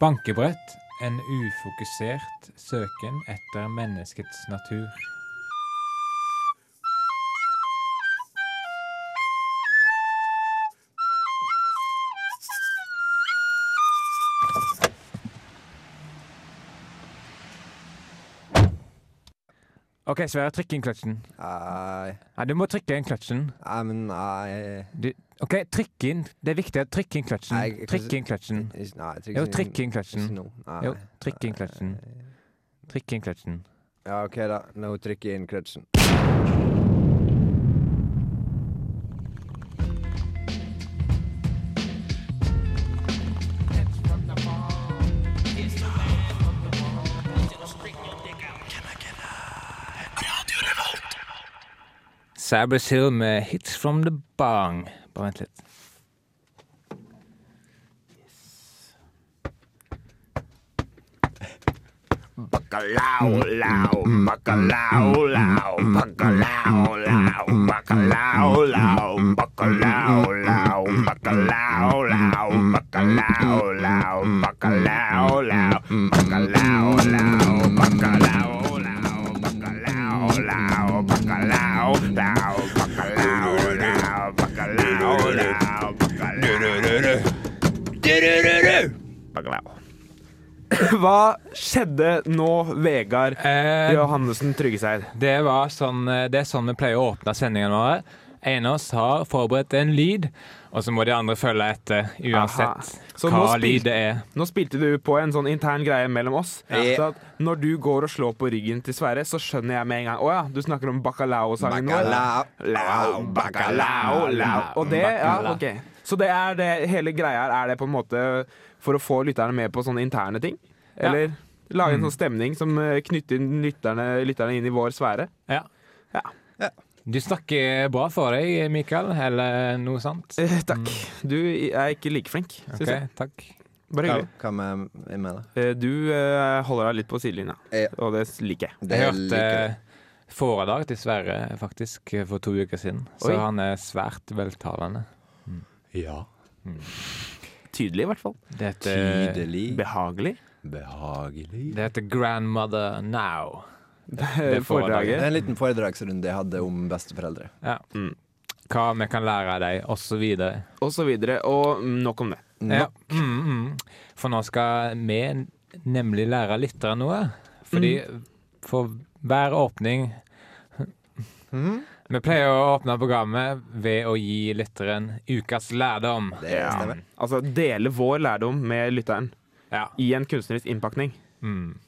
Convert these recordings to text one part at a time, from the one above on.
Bankebrett. En ufokusert søken etter menneskets natur. OK, Sverre, trykk inn kløtsjen. Nei, Nei, du må trykke inn kløtsjen. nei, men nei Du, OK, trykk inn. Det er viktig. Trykk inn kløtsjen. Trykk inn kløtsjen. Jo, trykk inn kløtsjen. Jo, trykk inn kløtsjen. Trykk inn kløtsjen. Ja, OK, da. Nå trykker jeg inn kløtsjen. Sabres Hill med 'Hits from the Bang'. Vent litt. Bacalao, lao, bacalao, lao, bacalao, lao, bacalao, lao, bacalao, lao, bacalao, lao, bacalao, lao, bacalao, lao, bacalao, lao, bacalao, lao, bacalao, lao, bacalao, lao, bacalao, lao, bacalao, lao, bacalao. Bacalao. Hva skjedde nå, Vegard Eh, Johannessen Tryggeseid? det, var sånn, eh, det er sånn vi pleier å åpne sendingene våre. En av oss har forberedt en lyd, og så må de andre følge etter uansett hva lyd det er. Nå spilte du på en sånn intern greie mellom oss. Ja. Så at når du går og slår på ryggen til Sverre, så skjønner jeg med en gang Å ja, du snakker om bacalao-sangen nå? eller? Bacalao. Bacalao, lao. Og det, ja, ok. Så det er det hele greia her, er det på en måte for å få lytterne med på sånne interne ting? Eller lage en sånn stemning som eh, knytter lytterne, lytterne inn i vår sfære? Ja. Ja. Du snakker bra for deg, Mikael, eller noe sånt. Eh, takk. Du er ikke like flink, syns Ok, jeg. takk. Bare hyggelig. hva med jeg mener? Eh, Du eh, holder deg litt på sidelinja, Ja. og det liker jeg. Det Jeg hørte foredrag til Sverre faktisk for to uker siden, så Oi. han er svært veltalende. Ja. Tydelig, i hvert fall. Det heter, Tydelig. Behagelig. Behagelig. det heter Grandmother Now. Foredraget. Foredraget. en liten foredragsrunde jeg hadde om besteforeldre. Ja. Mm. Hva vi kan lære av deg, osv. Og så videre. Og nok om det. Ja. Mm, mm. For nå skal vi nemlig lære lyttere noe. Fordi for hver åpning Mhm. Vi pleier å åpne programmet ved å gi lytteren ukas lærdom. Det stemmer. Altså dele vår lærdom med lytteren Ja. i en kunstnerisk innpakning. Mm.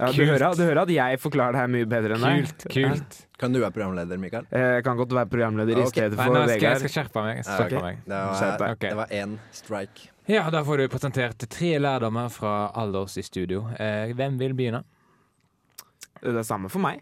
Ja, du, hører, du hører at jeg forklarer det her mye bedre enn deg. Kult. kult. Kan du være programleder, Mikael? Eh, Jeg kan godt være programleder i Ok. stedet Nei, for nå skal jeg, Vegard. jeg skal skjerpe meg. Skal skjerpe ok. meg. Det var. Det var én strike. Ja, da får du presentert tre lærdommer fra alle oss i studio. Eh, hvem vil begynne? Det er samme for meg.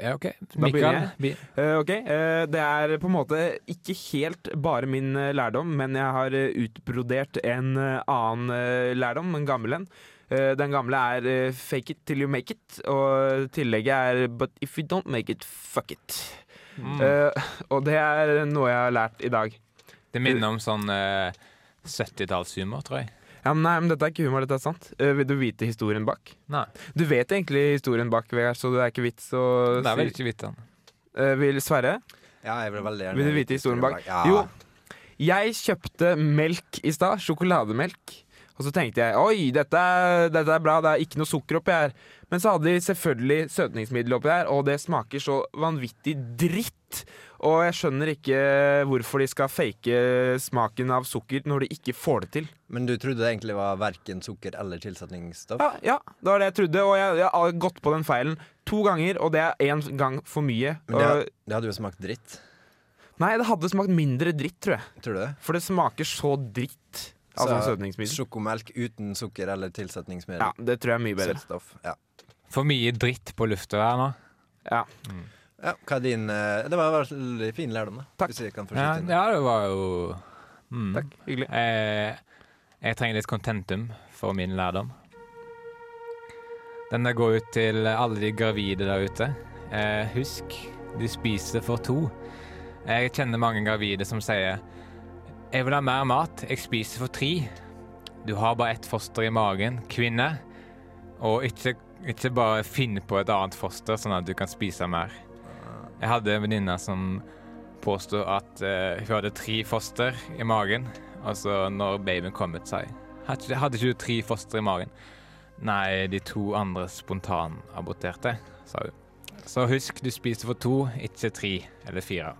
Ja, OK. Mikael. Uh, Eh, ok, eh, Det er på en måte ikke helt bare min eh, lærdom, men jeg har eh, utbrodert en eh, annen eh, lærdom, en gammel en. Eh, den gamle er eh, 'fake it till you make it', og tillegget er 'but if you don't make it, fuck it'. mm. Uh, og det er noe jeg har lært i dag. Det minner om sånn uh, 70-tallshumor, tror jeg. Ja, men nei, men Dette er ikke humor, dette er sant. Uh, vil du vite historien bak? Nei, Du vet egentlig historien bak, Vegard, så det er ikke vits å det er vel ikke vitsen. Eh, vil Sverre? Ja, jeg vil veldig gjerne Vil du vite historien bak? Ja. Jo. Jeg kjøpte melk i stad, sjokolademelk. Og så tenkte jeg oi, dette dette er bra, det er ikke noe sukker oppi her. Men så hadde de selvfølgelig søtningsmiddel oppi her, og det smaker så vanvittig dritt. Og jeg skjønner ikke hvorfor de skal fake smaken av sukker når de ikke får det til. Men du trodde det egentlig var verken sukker eller tilsetningsstoff? Ja, ja det var det jeg trodde, og jeg, jeg har gått på den feilen to ganger, og det er én gang for mye. Men det, det hadde jo smakt dritt. nei, det hadde smakt mindre dritt, tror jeg. Tror du det? For det smaker så dritt sånn søtningsmiddel. Sjokomelk uten sukker eller tilsetningsmiddel. Ja, det tror jeg er mye bedre. Søtstoff. Ja. For mye dritt på lufta her nå. Ja. ja. Hva er din eh, Det var veldig fin lærdom, da. Takk. Hvis jeg kan Ja, ja det var jo mm. Takk. Hyggelig. Eh, jeg trenger litt contentum for min lærdom. Denne går ut til alle de gravide der ute. Eh, husk, du spiser for to. Jeg kjenner mange gravide som sier 'Jeg vil ha mer mat, jeg spiser for tre'. Du har bare ett foster i magen, kvinne. Og ikke, ikke bare finn på et annet foster, sånn at du kan spise mer. Jeg hadde en venninne som påstod at uh, hun hadde tre foster i magen. Altså når babyen kom ut, sa jeg. Hadde Hadde ikke du tre foster i magen? Nei, de to andre spontanaborterte, sa hun. Så husk, du spiser for to, ikke tre eller fire.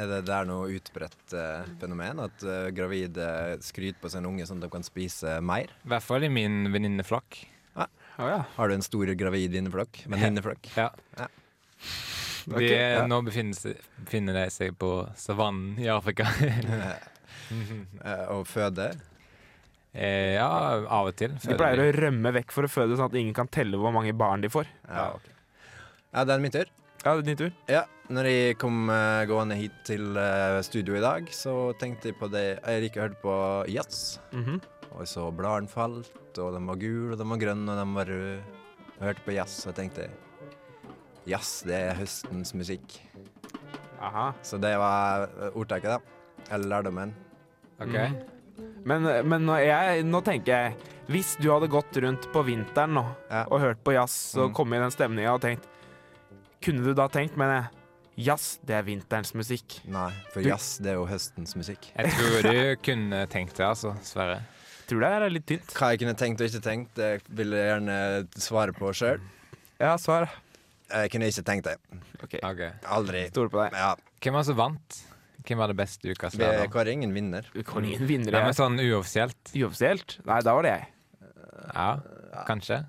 Er det der noe utbredt eh, fenomen? At eh, gravide skryter på sin unge sånn at de kan spise mer? I hvert fall i min venninneflokk. Å ja. Har du en stor gravid inneflokk? Venninneflokk? Ja. Ja. De, okay, ja. Nå befinner, seg, befinner de seg på savannen i Afrika. Eh, og føde? eh, ja, av og til. De pleier å rømme vekk for å føde, sånn at ingen kan telle hvor mange barn de får. Ja, okay. Ja, det er min tur. Ja, det er din tur. Ja, når jeg kom uh, gående hit til uh, studio i dag, så tenkte jeg på det Jeg liker å høre på jazz. -hmm. Og jeg så bladene falt, og de var gule, og de var grønne, og de var røde. Jeg hørte på jazz, og tenkte Jazz, det er høstens musikk. Aha. Så det var eh, ordtaket, da. Eller lærdommen. Ok. Men, men nå, jeg, nå tenker jeg Hvis du hadde gått rundt på vinteren nå Ja. og hørt på jazz og Mm. kommet i den stemninga og tenkt Kunne du da tenkt, men jeg Jazz, det er vinterens musikk. Nei, for jazz, det er jo høstens musikk. Jeg tror du kunne tenkt det, altså, Sverre. Tror det er litt tynt. Hva jeg kunne tenkt og ikke tenkt, det vil jeg gjerne svare på sjøl. Ja, svar. Jeg kunne ikke tenkt det. OK. Ok. Aldri. Stoler på deg. Ja, Hvem var det som vant? Hvem var det beste uka, ukas vi Sverre? har ingen vinner. Kan ingen ja. Nei, men sånn uoffisielt? Uoffisielt? Nei, da var det jeg. Ja, kanskje.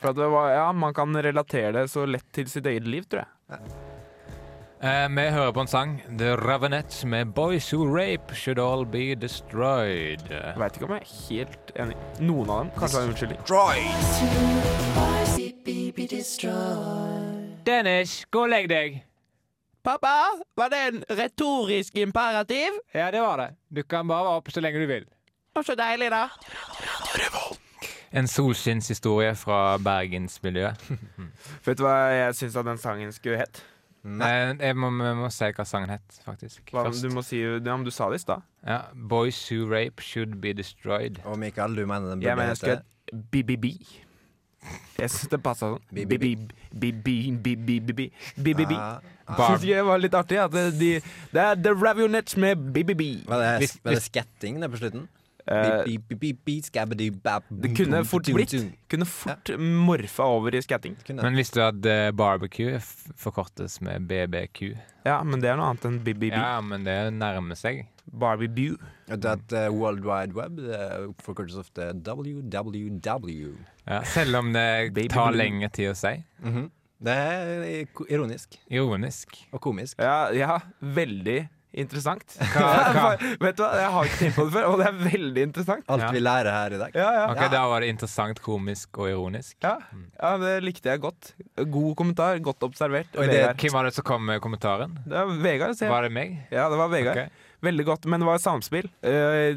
For at det var, ja, Man kan relatere det så lett til sitt eget liv, tror jeg. Eh, vi hører på en sang. The Ravenettes med 'Boys Who Rape Should All Be Destroyed'. Jeg Veit ikke om jeg er helt enig. Noen av dem kanskje har en unnskyldning. Dennis, gå og legg deg. Pappa, var det en retorisk imperativ? Ja, det var det. Du kan bare være oppe så lenge du vil. Å, så deilig, da. En solskinnshistorie fra bergensmiljøet. Vet du hva jeg syns at den sangen skulle hett? Nei, jeg må, jeg må si hva sangen het, faktisk. Hva, Først. du må si ja, men du sa det i stad. Ja, 'Boys Who Rape Should Be Destroyed'. Og Mikael, du mener den burde Jeg mener jeg skulle hete hett BBB. Jeg syns det passa sånn. BBB. Ah, ah. Syns ikke det var litt artig? At det, de, det er The Ravionettes med BBB. Var det, var det sketting det på slutten? Eh, det kunne fort blitt. Kunne fort morfa over i skatting. Men visste du at eh, barbecue forkortes med BBQ? Ja, men det er noe annet enn BBB. Ja, men det nærmer seg. Barbie-bu. Vet at eh, World Wide Web uh, forkortes ofte WWW. Ja, selv om det tar lenge lengre tid å si. Mhm. Det er ironisk Ironisk. og komisk. Ja, ja, veldig interessant. Hva- hva- Vet du hva, jeg har ikke tenkt på det før, og det er veldig interessant. Alt Ja. vi lærer her i dag. Ja, ja. Ok, Da var det interessant, komisk og ironisk. Ja, ja, det likte jeg godt. God kommentar, godt observert. Og det- Hvem var det som kom med kommentaren? Det var Vegard. Var det meg? Ja, det var Vegard. Okay. Veldig godt, men det var samspill. Eh,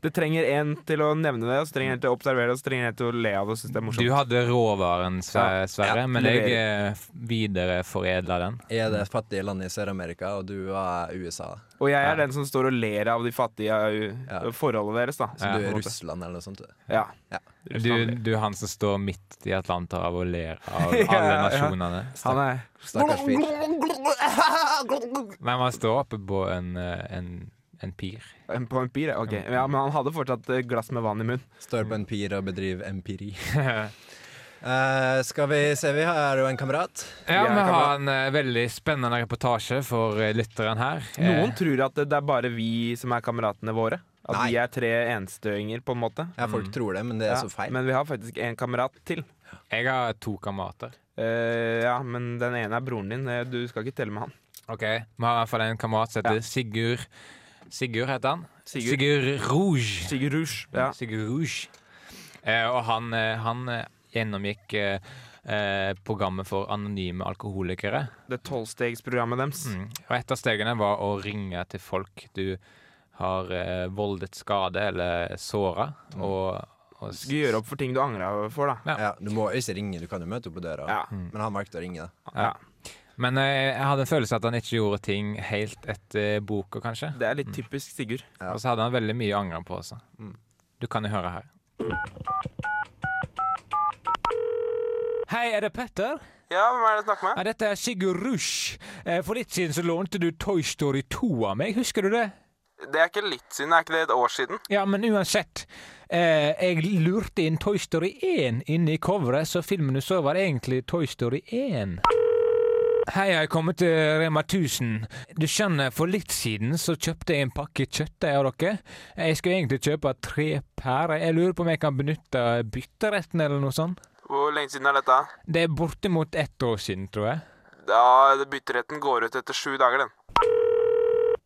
det trenger en til å nevne det, så trenger en til å observere det, så trenger en til å le av det og synes det er morsomt. Du hadde råvaren, Ja. Sverre, Ja, men jeg eh, videreforedla den. Jeg er det fattige landet i Sør-Amerika, og du er USA. Og jeg er Ja. den som står og ler av de fattige forholdene Ja. forholdet deres, da. Så Ja, du er. Russland eller noe sånt. du. Ja. Ja. Du, du er han som står midt i Atlanterhavet og ler av alle ja, ja. nasjonene. Han er Stakkars fyr. Men man står oppe på en, eh, en, en pir. på en pir, ok. Ja, men han hadde fortsatt eh, glass med vann i munnen. Står på en pir og bedriver empiri. uh, skal vi se, vi har jo en kamerat. Ja, vi har en uh, veldig spennende reportasje for uh, lytteren her. Noen tror at det det er bare vi som er kameratene våre. At Nei. vi er tre enstøinger, på en måte. Ja, folk tror det, men det er Ja, så feil. Men vi har faktisk en kamerat til. jeg har to kamerater. Eh, ja, men den ene er broren din. Du skal ikke telle med han. Ok, Vi har i hvert fall en kamerat som heter Ja. Sigurd Sigurd heter han. Sigurd. Sigurd Rouge. Sigurd Rouge. Ja. Sigurd Rouge. Eh, og han, eh, han eh, gjennomgikk eh, eh, programmet for anonyme alkoholikere. Det tolvstegsprogrammet deres. Mm. Og et av stegene var å ringe til folk du har eh, voldet skade eller såra. Og, og s- Skal gjøre opp for ting du angrer for, da. Ja. Ja, du må ikke ringe, du kan jo møte opp på døra. Ja. Men han valgte å ringe. da. ja. Men eh, jeg hadde en følelse at han ikke gjorde ting helt etter boka, kanskje. Det er litt typisk Sigurd. Ja. Og så hadde han veldig mye å angre på også. Du kan jo høre her. Hei, er det Petter? Ja, hvem er det du snakker med? Ja, dette er Sigurd Rush. Eh, For litt siden så lånte du Toy Story 2 av meg, husker du det? Det er ikke litt siden, er ikke det et år siden? Ja, men uansett. Eh, jeg lurte inn Toy Story 1 inne i coveret, så filmen du så var egentlig Toy Story 1. Hei, jeg er kommet til Rema 1000. Du skjønner, for litt siden så kjøpte jeg en pakke kjøttdeig av dere. Jeg skulle egentlig kjøpe tre pærer. Jeg lurer på om jeg kan benytte bytteretten eller noe sånt. Hvor lenge siden er dette? Det er bortimot ett år siden, tror jeg. Ja, bytteretten går ut etter sju dager, den.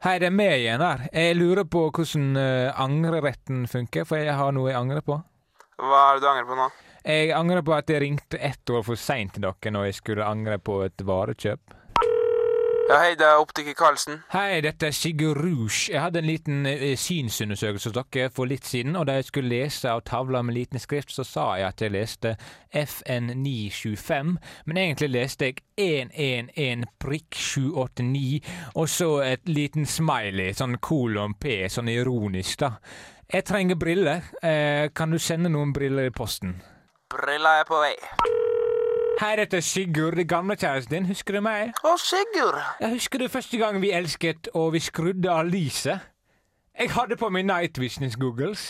Hei, det er meg igjen her. Jeg lurer på hvordan uh, angreretten funker, for jeg har noe jeg angrer på. Hva er det du angrer på nå? Jeg angrer på at jeg ringte ett år for seint til dere når jeg skulle angre på et varekjøp. Ja, hei, det er optiker Karlsen. Hei, dette er Sigurd Rouge. Jeg hadde en liten eh, synsundersøkelse hos dere for litt siden, og da jeg skulle lese av tavla med liten skrift, så sa jeg at jeg leste FN925, men egentlig leste jeg 111 prikk 789, og så et liten smiley, sånn kolon P, sånn ironisk, da. Jeg trenger briller. Eh, kan du sende noen briller i posten? Brilla er på vei. Hei, dette er Sigurd, det gamle kjæresten din. Husker du meg? Å, Sigurd! Jeg husker du første gang vi elsket og vi skrudde av lyset? Jeg hadde på meg night vision-googles.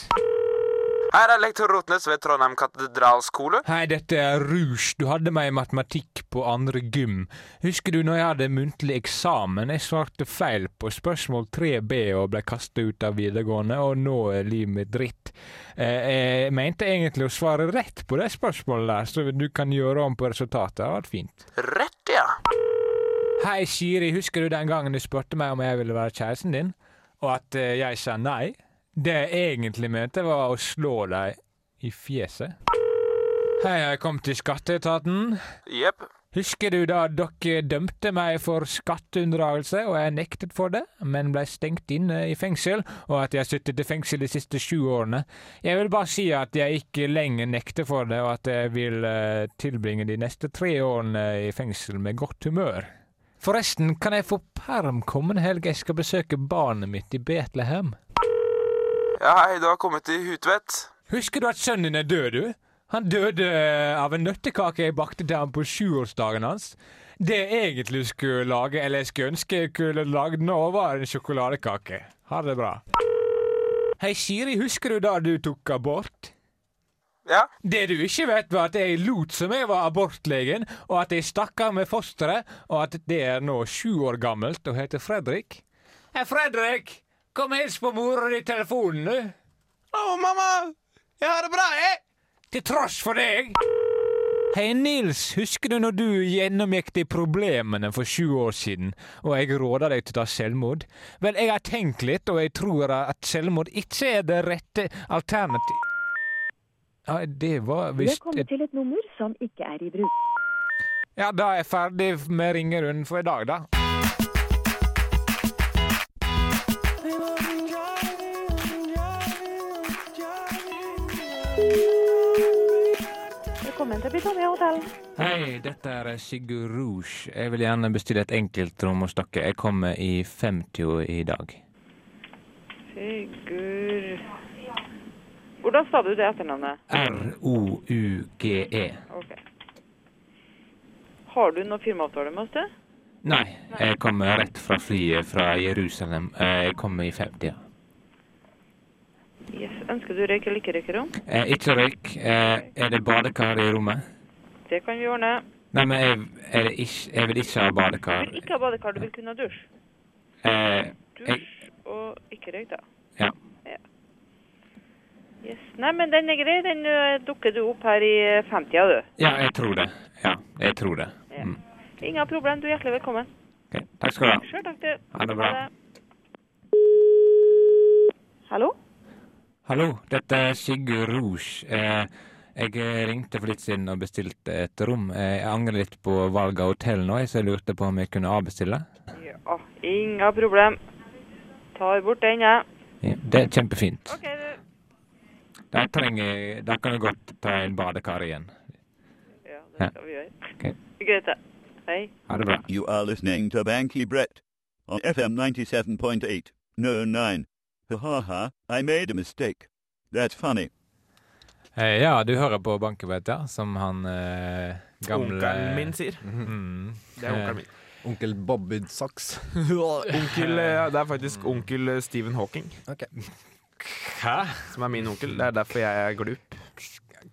Her er lektor Rotnes ved Trondheim katedralskole. Hei, dette er Rouge. Du hadde meg i matematikk på andre gym. Husker du når jeg hadde muntlig eksamen? Jeg svarte feil på spørsmål 3B og ble kastet ut av videregående, og nå er livet mitt dritt. Eh, jeg mente egentlig å svare rett på det spørsmålet der, så du kan gjøre om på resultatet. Det hadde vært fint. Rett, ja. Hei, Siri, husker du den gangen du spurte meg om jeg ville være kjæresten din, og at eh, jeg sa nei? Det jeg egentlig mente, var å slå deg i fjeset. Hei, jeg kom til skatteetaten. Jepp. Husker du da dere dømte meg for skatteunndragelse, og jeg nektet for det, men ble stengt inne i fengsel, og at jeg sittet i fengsel de siste sju årene? Jeg vil bare si at jeg ikke lenger nekter for det, og at jeg vil uh, tilbringe de neste tre årene i fengsel med godt humør. Forresten, kan jeg få perm kommende helg? Jeg skal besøke barnet mitt i Betlehem. Ja, hei, du har kommet til Hutvedt. Husker du at sønnen din er død, du? Han døde eh, av en nøttekake jeg bakte til ham på sjuårsdagen hans. Det jeg egentlig skulle lage, eller jeg skulle ønske jeg kunne lagd nå, var en sjokoladekake. Ha det bra. Hei, Siri, husker du da du tok abort? Ja. Det du ikke vet, var at jeg lot som jeg var abortlegen, og at jeg stakk av med fosteret, og at det er nå sju år gammelt og heter Fredrik. Hei, Fredrik! Kom og hils på mora di i telefonen, du. Å, mamma! Jeg har det bra, jeg! Til tross for deg. Hei, Nils, husker du når du gjennomgikk de problemene for sju år siden, og jeg råda deg til å ta selvmord? Vel, jeg har tenkt litt, og jeg tror at selvmord ikke er det rette alternativ... Ja, det var Du er kommet til et nummer som ikke er i bruk. Ja, da er jeg ferdig med ringerunden for i dag, da. Velkommen til Britannia hotell. Hei, dette er Sigurd Rouge. Jeg vil gjerne bestille et enkeltrom hos dere. Jeg kommer i 50 i dag. Sigurd Hvordan sa du det etternavnet? R-O-U-G-E. Ok. Har du noen firmaavtale med oss? det? Nei, jeg kommer rett fra flyet fra Jerusalem. Eh, Jeg kommer i 50. Yes. Ønsker du røyk eller ikke røykerom? Eh, ikke røyk. Eh, er det badekar i rommet? Det kan vi ordne. Nei, men jeg, det ikke, jeg vil ikke ha badekar. Du vil ikke ha badekar, du vil kunne ha dusj. Eh, Dusj og ikke røyk, da. Ja. Yes. Nei, men den er grei. Den dukker du opp her i 50-a, du. ja, jeg tror det. Ja, jeg tror det. Ingen problem. Du er hjertelig velkommen. Ok, Takk skal du ha. Sjøl takk, du. Ha det bra. Hallo? Hallo, dette er Sigurd Rouge. Eh, jeg ringte for litt siden og bestilte et rom. Eh, jeg angrer litt på valget av hotell nå, så jeg lurte på om jeg kunne avbestille. Ja, inga problem. Tar bort den, jeg. Ja, det er kjempefint. OK, du. Da, trenger, da kan jeg godt ta en badekar igjen. Ja, det skal vi gjøre. Ok. Greit, det. Hei. Ha det bra. You are listening to Banky Brett on FM 97.8. No, 9. Ha ha ha, I made a mistake. That's funny. Eh, ja, du hører på Bankebrett, ja, som han eh, gamle Onkelen min sier. Mm. Det er onkelen min. Onkel Bobby Socks. onkel, eh, det er faktisk onkel eh, Stephen Hawking Hæ? som er min onkel. Det er derfor jeg er glup.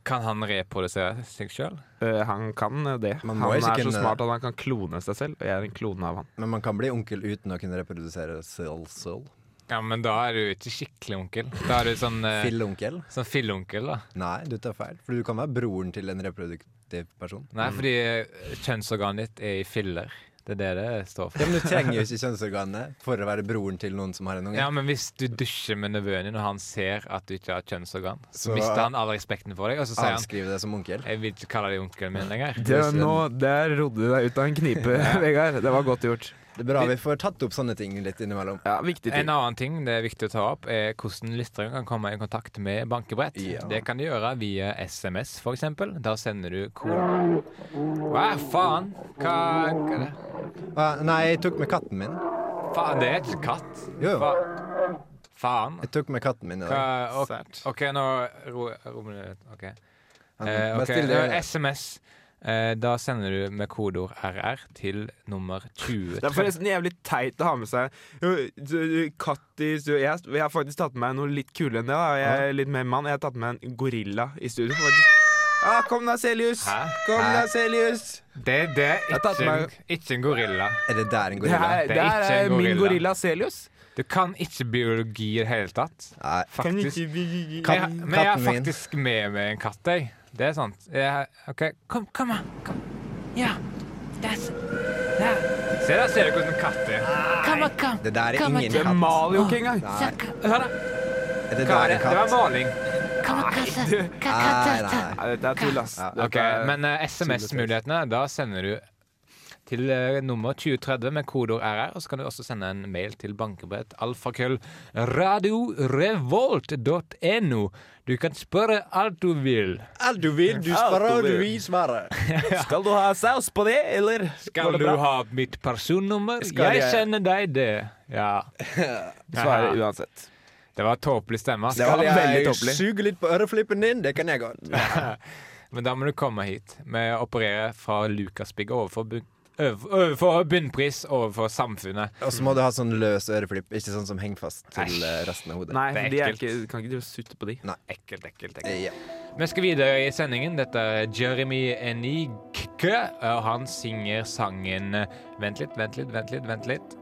Kan han reprodusere seg sjøl? Uh, han kan eh, det. Man Han er så kunne- smart at han kan klone seg selv, og jeg er en klone av han. Men man kan bli onkel uten å kunne reprodusere selv. selv. Ja, men da er du ikke skikkelig onkel. Da er du sånn, uh, Fillonkel? sånn fillonkel, da. Nei, du tar feil. For du kan være broren til en reproduktiv person. Nei, fordi eh, kjønnsorganet ditt er i filler. Det er det det står for. Ja, Men du trenger jo ikke kjønnsorganet for å være broren til noen som har en unge. Ja, men hvis du dusjer med nevøen din, og han ser at du ikke har kjønnsorgan, så, Så- mister han all respekten for deg, og så sier han Avskrive det som onkel. Jeg vil ikke kalle deg onkelen min lenger. Det, nå, der rodde du deg ut av en knipe, Vegard. Det var godt gjort. Det er bra vi får tatt opp sånne ting litt innimellom. Ja, viktig En annen ting det er viktig å ta opp, er hvordan lyttere kan komme i kontakt med bankebrett. Ja. Det kan du gjøre via SMS, eksempel. Da sender du kode Hva faen? Hva, hva er det? Hva, nei, jeg tok med katten min. Faen, det er ikke katt. Jo, Fa faen. jeg tok med katten min i dag. ok, nå ro, ro. OK. Eh, bare ok, still det- eh, SMS. Eh, da sender du med kodeord RR til nummer 20. Det er forresten jævlig teit å ha med seg kattis. Jeg, jeg har faktisk tatt med meg noe litt kulere enn det. da Jeg er litt mer mann. Jeg har tatt med en gorilla i studio. faktisk. Ah, kom da, Celius! Hæ? Kom Hæ? da, Celius! Det, det er ikke, ikke en gorilla. Er det der en Det gorilla? er, Det det er er gorilla. min gorilla. Celius. Du kan ikke biologi i det hele tatt. Nei. Faktisk. Kan Men jeg, Katten- men jeg har faktisk med meg en katt, jeg. Det er sant. Jeg, OK, kom, kom. Kom. Ja. Der. Der. Se, der ser du hvordan en katt er. Kom, kom. Det der er Kom, ingen Det maler jo ikke engang. Hør, da. det der er katt. Det var katt? maling. Nei, nei. Nei, Dette er tull, ass. OK, men uh, SMS-mulighetene, da sender du til eh, nummer 2030 med kodeord RR, og så kan du også sende en mail til bankebrett alfakrøll radiorevolt.no. Du kan spørre alt du vil. Alt du vil, du sparer, du vil svare. Skal du ha saus på det, eller? Skal du ha mitt personnummer? Skal Jeg sender deg det. Ja. Svarer uansett. Det var tåpelig stemme. Det var Skal veldig jeg tåpelig. suge litt på øreflippen din? Det kan jeg godt. Men da må du komme hit. Vi opererer fra Lukasbygget overfor, overfor bunnpris overfor samfunnet. Og så må du ha sånn løs øreflipp, ikke sånn som henger fast til eh, resten av hodet. Nei, for de er ikke, kan ikke du sutte på de. Nei. Ekkelt, ekkelt. ekkelt. Ja. Vi skal videre i sendingen. Dette er Jeremy Enigke, og han synger sangen Vent litt, vent litt, vent litt, vent litt.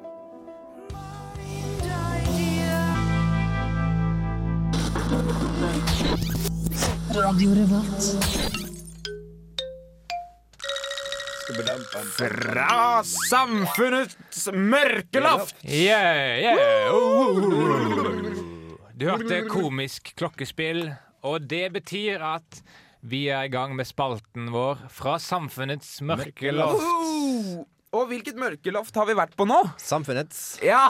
Fra samfunnets mørkeloft! Yeah, yeah. Oh, oh, oh. Du hørte komisk klokkespill, og det betyr at vi er i gang med spalten vår fra samfunnets mørkeloft. Oh! Og hvilket mørkeloft har vi vært på nå? Samfunnets Ja,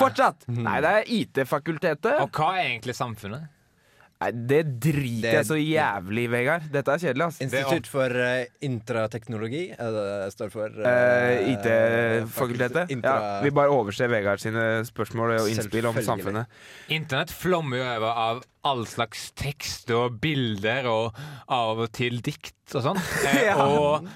fortsatt! Nei, det er IT-fakultetet. Og hva er egentlig samfunnet? Nei, Det driter Det- jeg så jævlig i, Vegard. Dette er kjedelig, ass. Institutt for uh, intrateknologi det det står for. Eh, IT-fakultetet. Intra... Ja, vi bare overser Vegard sine spørsmål og innspill om samfunnet. Internett flommer jo over av all slags tekst og bilder og av og til dikt og sånn. Eh, Ja. og,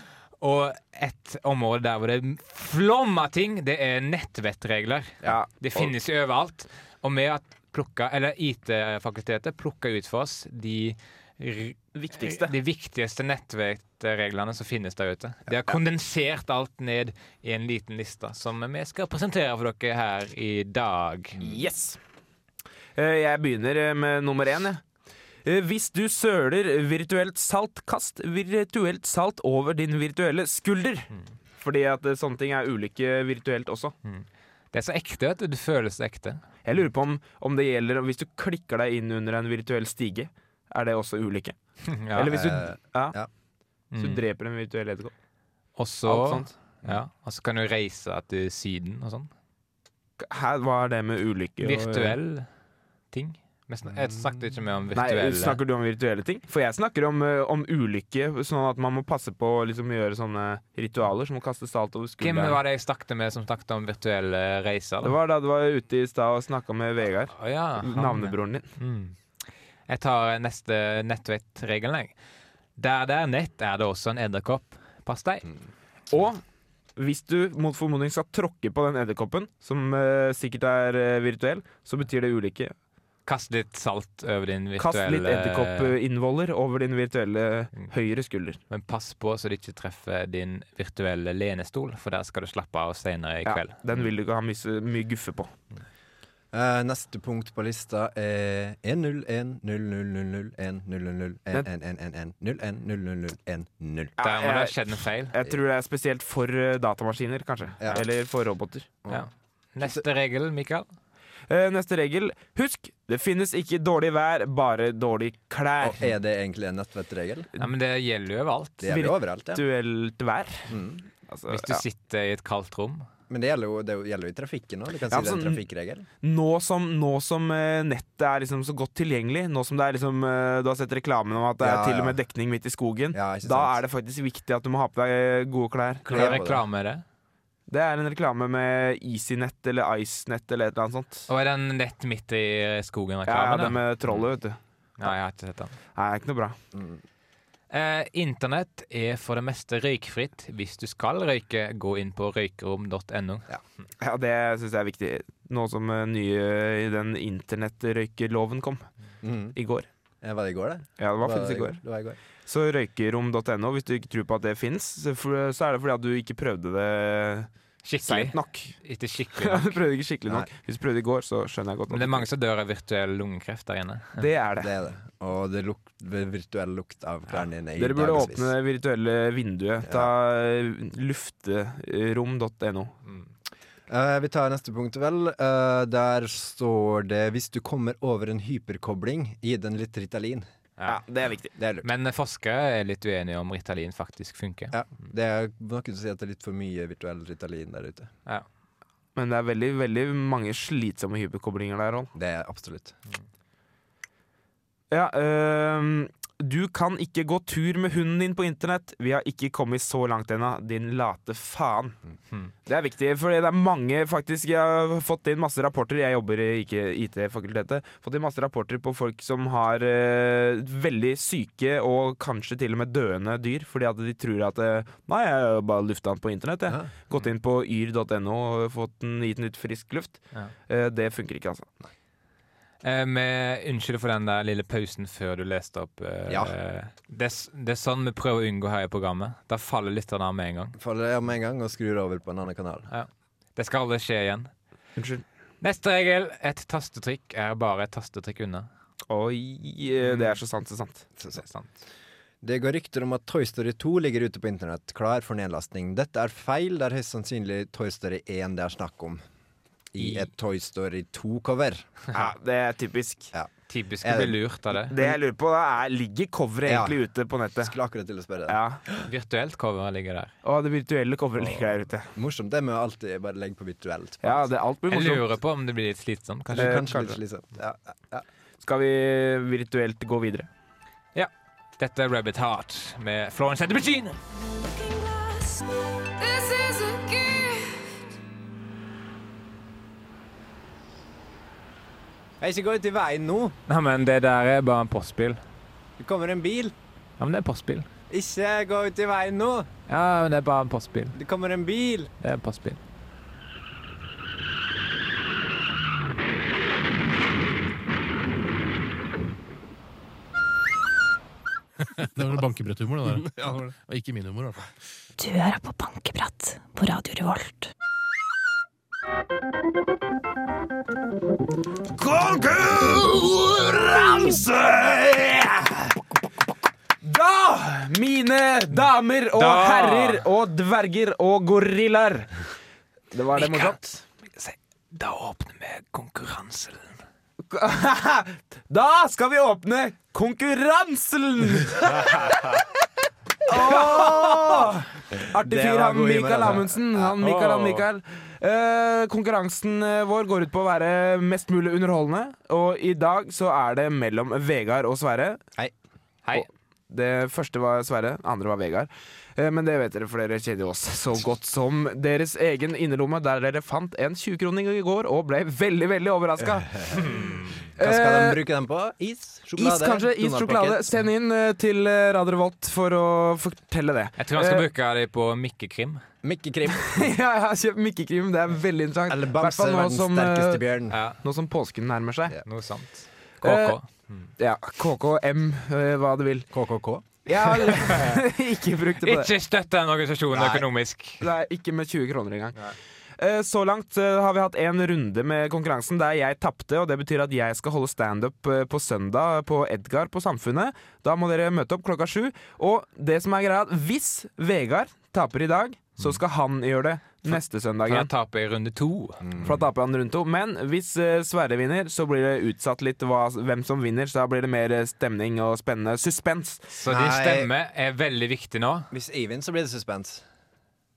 og et område der hvor det flommer ting, det er nettvettregler. Ja, Det finnes jo overalt. Og med har plukka, eller IT-fakultetet plukka ut for oss de Viktigste. De viktigste nettvettreglene som finnes der ute. De har kondensert alt ned i en liten liste, som vi skal presentere for dere her i dag. Yes! Eh, Jeg begynner eh, med nummer én, jeg. Eh, Hvis du søler virtuelt salt, kast virtuelt salt over din virtuelle skulder. Fordi at sånne ting er ulike virtuelt også. Det er så ekte, at du. Det føles ekte. Jeg lurer på om, om det gjelder Hvis du klikker deg inn under en virtuell stige, er det også ulike? Ja. Eller hvis du, eh, ja, ja. hvis du Mm. dreper en virtuell edderkopp. Og så ja, kan du reise til Syden og sånn. Hva er det med ulike og- ting. Jeg snakket ikke mer om Nei, virtuelle Snakker du om virtuelle ting? For jeg snakker om, eh, om ulykke, sånn at man må passe på å liksom, gjøre sånne ritualer som å kaste salt over Hvem var det jeg snakket med som snakket om virtuelle reiser? Det var da du var ute i stad og snakka med Vegard. Oh, ja, Navnebroren din. Mm. Jeg tar neste nettvett-regelen, jeg. Der det er nett, er det også en edderkopp. Pass deg. Og hvis du mot formodning skal tråkke på den edderkoppen, som uh, sikkert er uh, virtuell, så betyr det ulykke. Kast litt salt over din virtuelle Kast litt edderkoppinnvoller over din virtuelle Mm. høyre skulder. Men pass på så du ikke treffer din virtuelle lenestol, for der skal du slappe av senere i kveld. Ja, den vil du ikke ha mye, mye guffe på. Uh, neste punkt på lista er 101-000-1-000-1-1-1-1-0-1-0-0-1-0. Der må det ha skjedd en feil. jeg tror det er spesielt for eh, datamaskiner, kanskje. Ja. Eller for roboter. Ja. Neste regel, Mikael. Eh, neste regel. Husk, det finnes ikke dårlig vær, bare dårlig klær. Og er det egentlig en nettvettregel? Ja, men det gjelder jo overalt. Det gjelder jo overalt, ja. Virtuelt vær. Mm. Altså, Hvis du ja. sitter i et kaldt rom. Men det gjelder jo, det gjelder jo i trafikken òg. Du kan si Ja, det er en trafikkregel. Nå som, nå som eh, nettet er liksom så godt tilgjengelig, nå som det er liksom, eh, du har sett reklamen om at det er Ja, til og med dekning midt i skogen, Ja, da sant? er det faktisk viktig at du må ha på deg gode klær. Hva reklame er det? Det er en reklame med EasyNet eller IceNet eller et eller annet sånt. Og er den nett midt i Ja, ja, skogen-reklamen? det med trollet, vet du. ja, jeg har ikke sett den. Nei, det ikke noe bra. Mm. Eh, Internett er for det meste røykfritt. Hvis du skal røyke, gå inn på røykerom.no. Ja, Det syns jeg er viktig. Nå som eh, nye i den internettrøykeloven kom Mm. i går. Ja, Var det i går, det? Ja, det var faktisk i går. Det var i går. Så røykerom.no, hvis du ikke tror på at det fins, så er det fordi at du ikke prøvde det Skikkelig. nok. Ikke skikkelig Ja, nok. du prøvde ikke skikkelig nok. Hvis du prøvde i går, så skjønner jeg godt Nok. Men det er mange som dør av virtuell lungekreft der inne. Det er det. Det er det. Og det luk virtuell lukt av klærne dine i Dere burde åpne det virtuelle vinduet. Ta ja. lufterom.no. Eh, vi tar neste punkt, vel. Uh, der står det 'Hvis du kommer over en hyperkobling, gi den litt Ritalin'. Ja, det er viktig. Det er lurt. Men forskere er litt uenige om Ritalin faktisk funker. Ja, det er noen som sier at det er litt for mye virtuell Ritalin der ute. Men det er veldig, veldig mange slitsomme hyperkoblinger der, òg. Det er absolutt. Ja, øhm, du kan ikke gå tur med hunden din på internett. Vi har ikke kommet så langt ennå, din late faen. Mhm. Det er viktig, for det er mange faktisk Jeg har fått inn masse rapporter. Jeg jobber i ikke IT-fakultetet. Fått inn masse rapporter på folk som har øh, veldig syke og kanskje til og med døende dyr, fordi at de tror at øh, Nei, jeg har bare lufta den på internett, jeg. Ja. Gått inn på yr.no og fått den, gitt den ut frisk luft. Ja. Eh, det funker ikke, altså. Eh, med, unnskyld for den der lille pausen før du leste opp. Eh, Ja. det, er det er sånn vi prøver å unngå her i programmet. Da faller lytterne av med en gang. Faller av med en gang og skrur over på en annen kanal. Det skal aldri skje igjen. Unnskyld. Neste regel. Et tastetrykk er bare et tastetrykk unna. Oi, eh, det er så sant, så sant. Så, så. Det sant. Det går rykter om at Toy Story 2 ligger ute på internett, klar for nedlastning. Dette er feil. Det er høyst sannsynlig Toy Story 1 det er snakk om. I et Toy Story 2-cover. Ja, det er typisk. Typisk Er å bli lurt av det. Det jeg lurer på, da, er ligger coveret Ja. egentlig ute på nettet? Skulle akkurat til å spørre det Ja. Virtuelt cover ligger der. Å, det virtuelle coveret ligger der ute. Morsomt det må jeg alltid bare legge på virtuelt. Ja, det, alt blir Jeg lurer på om det blir litt slitsomt. Kanskje, Kanskje. Eh, kanskje litt slitsomt. Ja, ja, ja. Skal vi virtuelt gå videre? Dette er Rabbit Heart med Florence and the Machine. Jeg ikke gå ut i veien nå. Nei, men det der er bare en postbil. Det kommer en bil. Ja, men det er postbil. Ikke gå ut i veien nå. Ja, men det er bare en postbil. Det kommer en bil. Det er en postbil. Det var bankebretthumor, det der. ja, det var det. Og ikke min humor, i hvert fall. Du hører på Bankeprat på Radio Revolt. Konkurranse! Da, mine damer og Da. herrer og dverger og gorillaer Det var det morsomt. Da åpner vi konkurransen. Da skal vi åpne konkurransen! Åh! Artig fyr, han Mikael Amundsen. Han Mikael, han Mikael. Eh, konkurransen eh, vår går ut på å være mest mulig underholdende. Og i dag så er det mellom Vegard og Sverre. Hei. Og Det første var Sverre, det andre var Vegard. Eh, Men det vet dere, for dere kjenner oss så godt som deres egen innerlomme, der dere fant en 20-kroning i går og ble veldig, veldig overraska. Hva skal de Eh, bruke dem på? Is? Sjokolade? Is, kanskje? Is, sjokolade. Send inn eh, til eh, Radio Revolt for å fortelle det. Jeg tror han skal Eh, bruke dem på Mikkekrim. Mikkekrim. Ja, jeg har kjøpt Mikke-krim. Det er veldig interessant. Eller Bamse, fall verdens som, sterkeste eh, bjørn. Ja, Nå som påsken nærmer seg. noe sånt. Eh, KK. Ja, KKM, eh, hva du vil. KKK. Jeg har ikke brukt det på det. Ikke støtt den organisasjonen Nei. økonomisk. Nei, ikke med 20 kroner engang. Eh, Så langt eh, har vi hatt en runde med konkurransen der jeg tapte, og det betyr at jeg skal holde standup eh, på søndag på Edgar på Samfunnet. Da må dere møte opp klokka sju. Og det som er greia, hvis Vegard taper i dag, så skal han gjøre det neste søndag For han taper i runde to. For da taper han runde to. Men hvis uh, Sverre vinner, så blir det utsatt litt hva, hvem som vinner. Så da blir det mer eh, stemning og spennende suspens. Så din stemme er veldig viktig nå. Hvis jeg vinner, så blir det suspens.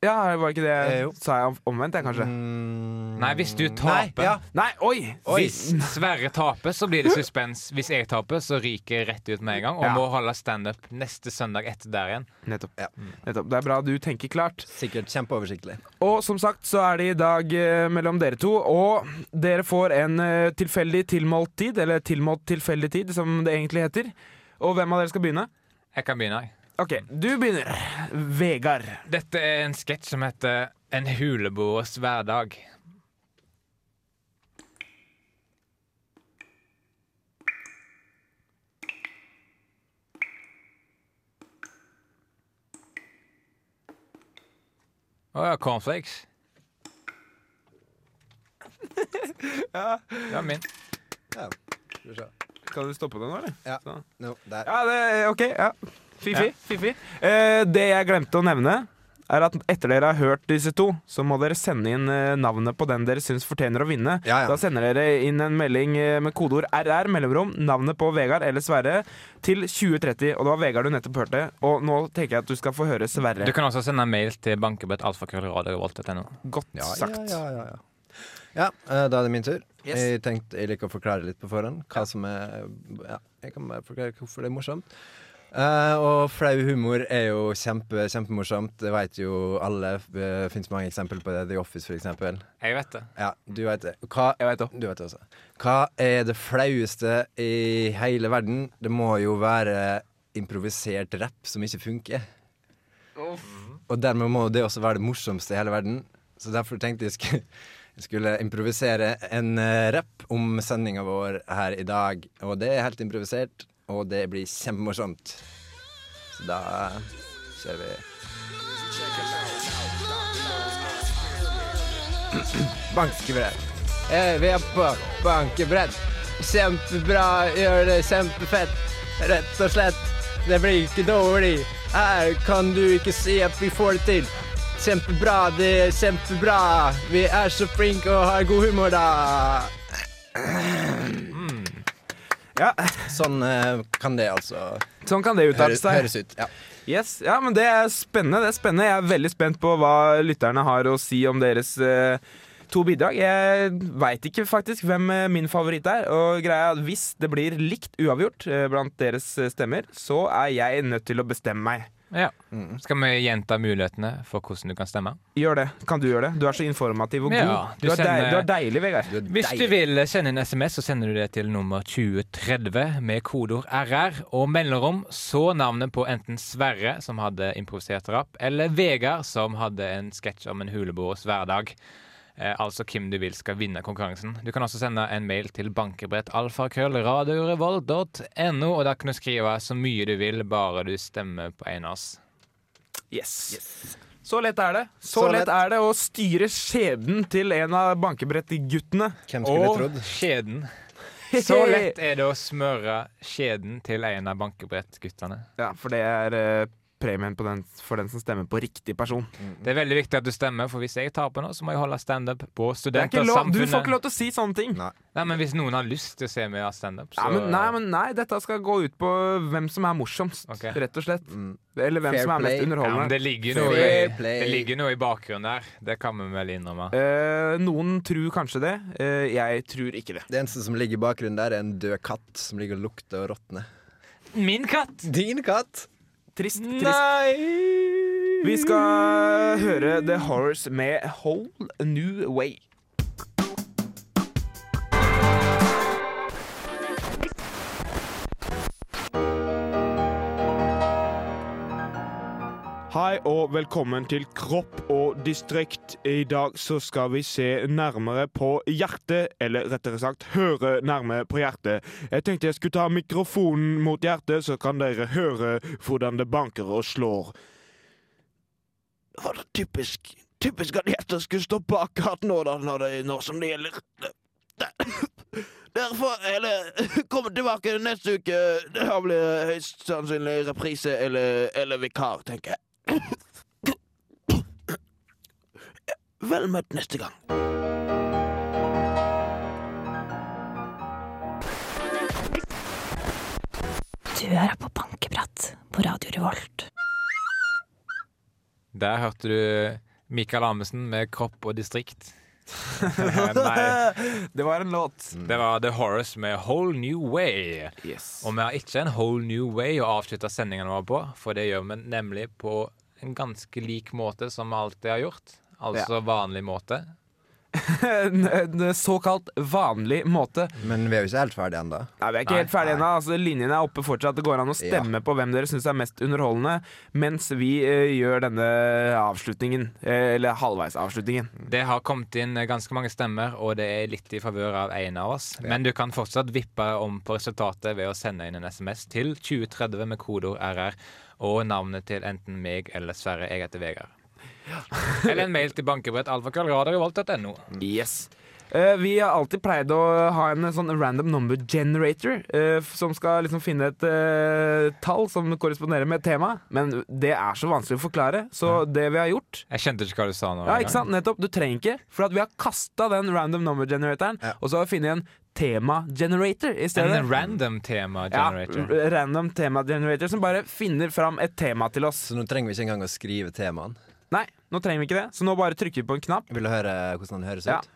Ja, var ikke det Eh. Sa jeg omvendt, jeg, kanskje? Mm, Nei, hvis du Nei, taper ja. Nei, oi! Oi. Hvis Sverre taper, så blir det suspens. Hvis jeg taper, så ryker jeg rett ut med en gang og Ja. må holde standup neste søndag etter der igjen. Nettopp. Ja. Nettopp. Det er bra du tenker klart. Sikkert kjempeoversiktlig. Og som sagt så er det i dag eh, mellom dere to, og dere får en eh, tilfeldig tilmålt tid, eller tilmålt tilfeldig tid, som det egentlig heter. Og hvem av dere skal begynne? Jeg kan begynne. jeg. OK, du begynner. Vegard. Dette er en sketsj som heter En huleboers hverdag. Å ja, cornflakes. Ja. Det var min. Ja. Skal. Kan du stoppe den nå, eller? Ja. Så. No. Ja, det, OK. ja Fifi. fifi. Eh, det jeg glemte å nevne, er at etter dere har hørt disse to, så må dere sende inn eh, navnet på den dere syns fortjener å vinne. Ja, ja. Da sender dere inn en melding eh, med kodeord RR, mellomrom, navnet på Vegard eller Sverre, til 2030. Og det var Vegard du nettopp hørte, og nå tenker jeg at du skal få høre Sverre. Du kan også sende en mail til bankebrett.alfakrøllradiorevolt.no. Godt Ja, sagt. Ja, ja, ja, ja. ja eh, da er det min tur. Yes. Jeg tenkte jeg liker å forklare litt på forhånd hva som er Ja, jeg kan bare forklare hvorfor det er morsomt. Eh, og flau humor er jo kjempe, kjempemorsomt. Det vet jo alle. Det fins mange eksempler på det. The Office, for eksempel. Jeg vet det. Ja, du vet det. Hva, Jeg vet det. du vet det også. Hva er det flaueste i hele verden? Det må jo være improvisert rapp som ikke funker. Og dermed må det også være det morsomste i hele verden. Så derfor tenkte jeg skulle, jeg skulle improvisere en uh, rapp om sendinga vår her i dag. Og det er helt improvisert, og det blir kjempemorsomt. Så da kjører vi. Bankebrett. Eh, vi er på bankebrett. Kjempebra, gjør det kjempefett. Rett og slett. Det blir ikke dårlig. Her kan du ikke si at vi får det til. Kjempebra, det er kjempebra. Vi er så flinke og har god humor, da. Ja, Sånn eh, kan det altså sånn kan det høres, seg. høres ut. Ja. Yes, ja, men Det er spennende. det er spennende Jeg er veldig spent på hva lytterne har å si om deres eh, to bidrag. Jeg veit ikke faktisk hvem eh, min favoritt er. Og greia er at Hvis det blir likt uavgjort eh, blant deres eh, stemmer, så er jeg nødt til å bestemme meg. Ja. Mm. Skal vi gjenta mulighetene for hvordan du kan stemme? Gjør det. Kan du gjøre det? Du er så informativ og Ja, god. du Du er, deil, sender- du er deilig, Vegard. Du er Hvis du vil sende en SMS, så sender du det til nummer 2030 med kodeord RR og mellomrom, så navnet på enten Sverre, som hadde improvisert rapp, eller Vegard, som hadde en sketsj om en huleboers hverdag. Eh, altså hvem du vil skal vinne konkurransen. Du kan også sende en mail til bankebrett.alfakrøllradiorevolt.no, og der kan du skrive så mye du vil, bare du stemmer på en av oss. Yes. Så lett er det. Så, Så lett. lett. er det å styre skjebnen til en av bankebrettguttene. Hvem skulle Og trodd? skjeden. Så lett er det å smøre skjeden til en av bankebrettguttene. Ja, for det er eh, premien på den, for den som stemmer på riktig person. Det er veldig viktig at du stemmer, for hvis jeg taper nå, så må jeg holde standup på Studentersamfunnet. er du får ikke lov til å si sånne ting. Nei. Nei, men hvis noen har lyst til å se meg ha standup, så Ja, men, nei, men nei, dette skal gå ut på hvem som er morsomst, okay. rett og slett. Mm. Eller hvem Fair som er play. mest ja, underholdende. det ligger, noe i, det ligger noe i bakgrunnen der. Det kan vi vel innrømme. Eh, noen tror kanskje det. Eh, jeg tror ikke det. Det eneste som ligger i bakgrunnen der, er en død katt som ligger og lukter og råtner. Min katt! Din katt! Trist, trist. Nei! Vi skal høre The Horrors med Whole New Way. Hei og velkommen til Kropp og distrikt. I dag så skal vi se nærmere på hjertet, eller rettere sagt høre nærmere på hjertet. Jeg tenkte jeg skulle ta mikrofonen mot hjertet, så kan dere høre hvordan det banker og slår. Det var det typisk, typisk at hjertet skulle stå bak akkurat nå, da, når det når som det gjelder. Derfor, eller kommer tilbake neste uke. Det blir høyst sannsynlig reprise eller, eller vikar, tenker jeg. Vel møtt neste gang. Du hører på Bankeprat på Radio Revolt. Der hørte du Mikael Amundsen med kropp og distrikt. Nei, Det var en låt. det var The Horrors med Whole New Way. Yes. Og vi har ikke en whole new way å avslutte sendingen vår på, for det gjør vi nemlig på en ganske lik måte som vi alltid har gjort. Altså vanlig måte. en, en såkalt vanlig måte. Men vi er jo ikke helt ferdige ennå. Nei, Vi er ikke Nei, helt ferdige ennå. Altså, linjene er oppe fortsatt. Det går an å stemme på hvem dere syns er mest underholdende, mens vi eh, gjør denne avslutningen. Eh, eller halvveisavslutningen. Det har kommet inn ganske mange stemmer, og det er litt i favør av en av oss. Men du kan fortsatt vippe om på resultatet ved å sende inn en SMS til 2030 med kodeord RR og navnet til enten meg eller Sverre. Jeg heter Vegard. Eller en mail til bankebrett alfakrøllradiorevolt.no. Yes. Uh, vi har alltid pleid å ha en sånn random number generator uh, som skal liksom finne et uh, tall som korresponderer med et tema. Men det er så vanskelig å forklare, så det vi har gjort Jeg skjønte ikke hva du sa nå. Ja, ikke sant? Nettopp. Du trenger ikke, for at vi har kasta den random number generatoren, Ja. og så har vi funnet en tema-generator i stedet. En random tema generator. Ja, random tema-generator som bare finner fram et tema til oss. Så nå trenger vi ikke engang å skrive temaene. Nei, nå trenger vi ikke det, så nå bare trykker vi på en knapp. Vil du høre hvordan den høres Ja. ut?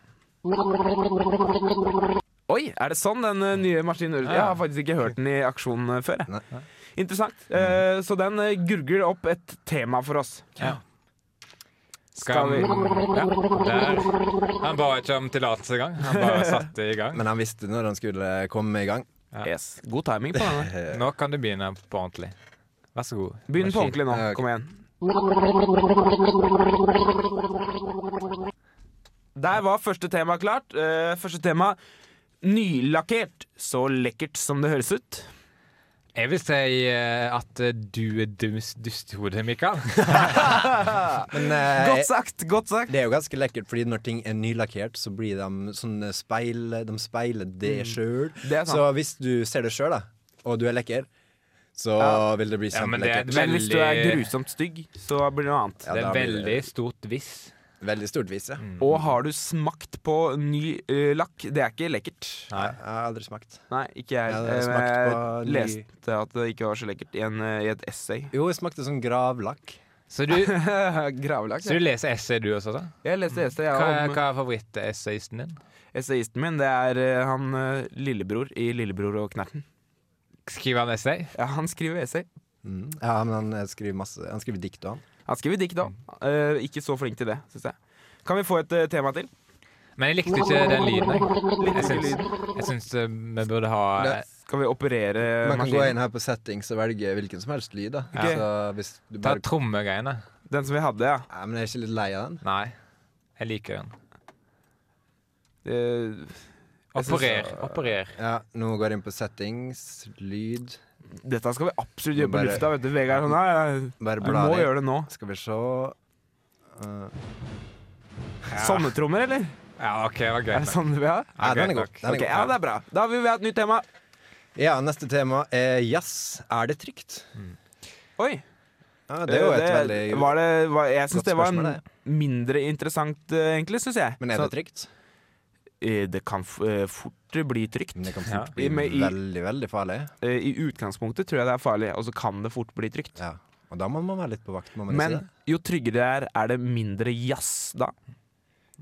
Oi, er det sånn den eh, nye maskinen høres ut? Jeg har faktisk ikke hørt den i aksjon eh, før. Nei. Nei. Interessant. Uh, så den gurgler opp et tema for oss. Ja. Skal vi Ja, der. Han ba ikke om tillatelse engang. Han bare satte i gang. Men han visste når han skulle komme i gang. Yes. God timing på denne. Nå kan du begynne på ordentlig. Vær så god. Begynn på ordentlig nå. Ja. Kom igjen. Der var første tema klart. Uh, første tema nylakkert. Så lekkert som det høres ut. Jeg vil si eh, at eh, du er dus, dustehode, Mikael. Men eh, Godt sagt! Godt sagt. det er jo ganske lekkert, fordi når ting er nylakkert, så blir de sånn speil De speiler det sjøl. Det er. Så hvis du ser det sjøl, da, og du er lekker, så Ja. vil det bli Ja, men kjempelekkert. Men hvis du er grusomt stygg, så blir det noe annet. Ja, det er veldig stort hvis. Veldig stort vis, ja. Og har du smakt på ny uh, lakk? Det er ikke lekkert. Nei. Jeg har aldri smakt. Nei, ikke jeg. Jeg, Eh, smakt jeg på ny- leste at det ikke var så lekkert i, en, eh, i et essay. Jo, jeg smakte sånn gravlakk. Så du, Gravlakk. så du leser essay, du også, da? Jeg leste essay ja, Hva om hva er favorittessayisten din? essayisten min. Det er uh, han uh, lillebror i Lillebror og Knerten. Skriver han essay? Ja, han skriver essay. Mm. Ja, men han skriver masse Han skriver dikt òg, han. Han skriver dikt òg. Uh, ikke så flink til det, syns jeg. Kan vi få et uh, tema til? Men jeg likte ikke den lyden. jeg. Jeg syns, eh, vi burde ha Det- Skal vi operere Man kan gå inn her på settings og velge hvilken som helst lyd. da okay. Så hvis du Ta bare trommegreiene. Den som vi hadde, ja. Nei, Men jeg er ikke litt lei av den? Nei, jeg liker den. Eh, jeg Så, Operer. Operer. Ja, Nå går jeg inn på settings, lyd Dette skal vi absolutt gjøre på lufta. Vet du, Vegard. Sånn, nei, Bare jeg blar må gjøre det nå. Skal vi se Uh, Sånne trommer, eller? Ja, OK, det var Er det sånn du vil ha? Ja, den er god. Den er Ok, god. ja, det er bra. Da vil vi ha et nytt tema. Ja, neste tema er jazz. Er det trygt? Oi. Ja, det er jo et det, veldig var det, var, Jeg syns det var en mindre interessant, eh, egentlig, syns jeg. Men er det trygt? eh, det kan eh, fort bli trygt. Det kan fort bli i- veldig, veldig farlig. Eh, I utgangspunktet tror jeg det er farlig, og så kan det fort bli trygt. Ja. Og da må man være litt på vakt. Må man ikke Men jo tryggere det er, er det mindre jazz da.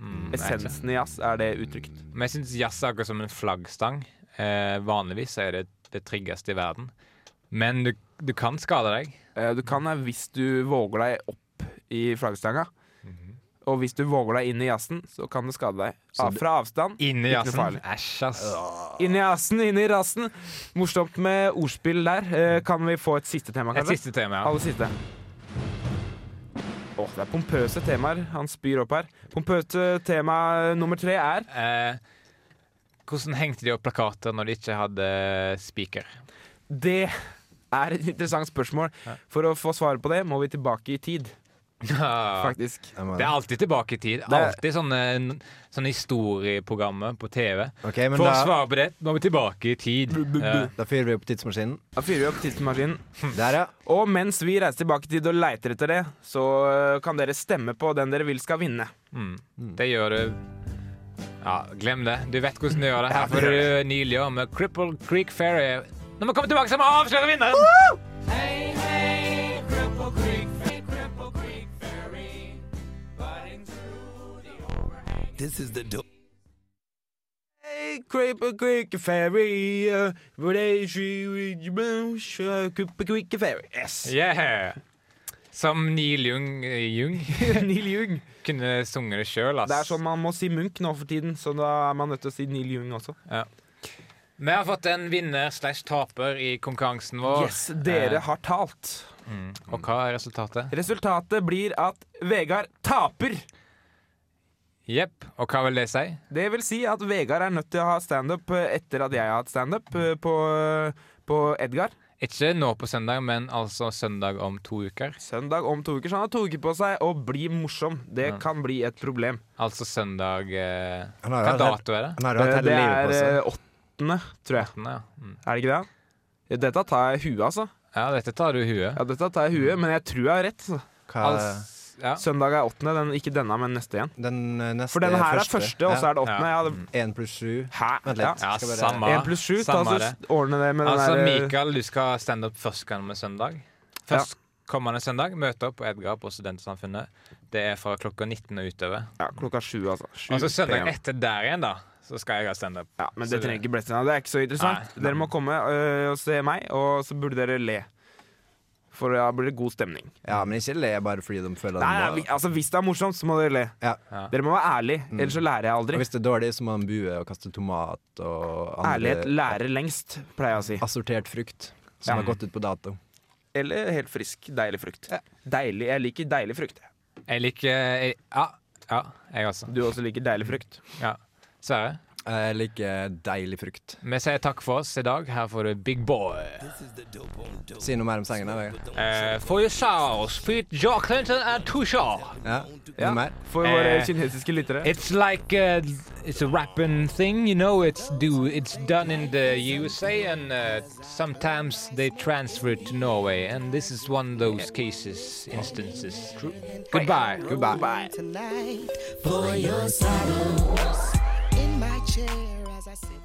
Mm. Essensen i jazz, er det utrygt? Men jeg syns jazz er akkurat som en flaggstang. Eh, vanligvis er det det tryggeste i verden. Men du, du kan skade deg. Eh, Du kan eh, hvis du våger deg opp i flaggstanga. Og hvis du våger deg inn i jazzen, så kan det skade deg. Av, fra avstand. Inn i jazzen. Æsj, ass. Inn i jazzen, inn i rassen. Morsomt med ordspill der. Eh, kan vi få et siste tema, Et kanskje? siste tema, ja. Aller siste. Åh, det er pompøse temaer han spyr opp her. Pompøse tema nummer tre er Eh, hvordan hengte de opp plakater når de ikke hadde spiker? Det er et interessant spørsmål. For å få svar på det må vi tilbake i tid, faktisk. Det er alltid tilbake i tid. Det Alltid sånne, sånne historieprogrammer på TV. Okay, men For å svare på det må vi tilbake i tid. Eh, da fyrer vi opp tidsmaskinen. Da fyrer vi opp tidsmaskinen. Der, ja. Og mens vi reiser tilbake i tid og leiter etter det, så øh, kan dere stemme på den dere vil skal vinne. mm. Det gjør du Ja, glem det. Du vet hvordan du gjør det. Her får du Nilio med Cripple Creek Ferry. Når vi kommer tilbake, så må vi avsløre vinneren! Hey, Creeper Creek Ferry, uh, hvor er she- Creeper Creek fairy. Yes! Yeah! Som Neil Jung, Jung Neil Jung. kunne sunget det sjøl. Det er sånn man må si Munch nå for tiden, så da er man nødt til å si Neil Jung også. Ja. Vi har fått en vinner slash taper i konkurransen vår. Yes, dere Eh, har talt. mm. Og hva er resultatet? Resultatet blir at Vegard taper. Jepp. Og hva vil det si? Det vil si at Vegard er nødt til å ha standup eh, etter at jeg har hatt standup eh, på, på Edgar. Ikke nå på søndag, men altså søndag om to uker. Søndag om to uker. Så han har to uker på seg å bli morsom. Det Ja. kan bli et problem. Altså søndag eh, Hva dato er det? Han har jo hatt Eh, hele Det livet er på seg. eh, åttende, tror jeg. Åttende, ja. Mm. Er det ikke det? Dette tar jeg i huet, altså. ja, dette tar du i huet. Ja, dette tar jeg i huet, Men jeg tror jeg har rett. altså. Hva, Als, ja. Søndag er åttende. Den, ikke denne, men neste igjen. den eh, neste For denne her er første, og så er det åttende. Ja. Ja, det, Én pluss sju. hæ? Vent Ja. litt. Ja, Skal bare- samme. Én pluss sju. Ta Samme så det. ordne det med den Altså, der eh, Mikael, du skal stande opp førstkommende søndag. Først kommende søndag, møte opp på Edgar på Studentsamfunnet. Det er fra klokka 19 og utover. Ja, klokka sju, altså. Sju Og så søndag PM. etter der igjen, da, så skal jeg ha standup. Ja, men Så det trenger ikke bli Det er ikke så interessant. Nei. Dere må komme øh, og se meg, og så burde dere le. For da blir det god stemning. Ja, men ikke le bare fordi de føler Nei, de må altså Hvis det er morsomt, så må dere le. ja. Ja. Dere må være ærlige, ellers så lærer jeg aldri. Og hvis det er dårlig, så må man bue og kaste tomat og andre Ærlighet lærer lengst, pleier jeg å si. assortert frukt som Ja. har gått ut på dato. Eller helt frisk, deilig frukt. Deilig, Jeg liker deilig frukt. Jeg liker jeg, Ja, ja, jeg også. Du også liker deilig frukt. Ja. Sverre, Jeg liker deilig frukt. vi sier takk for oss i dag. Her får du Big Boy. Si noe mer om Vegard. Uh, for yourselves, Pete Joe Clinton and Tusha. Ja. Ja. Noe mer? For våre Eh, kinesiske lyttere. It's like a, it's a rapping thing, you know. It's do it's done in the USA, and uh, sometimes they transfer it to Norway, and this is one of those cases, instances. Goodbye. Goodbye. tonight for your sorrows my chair as I sit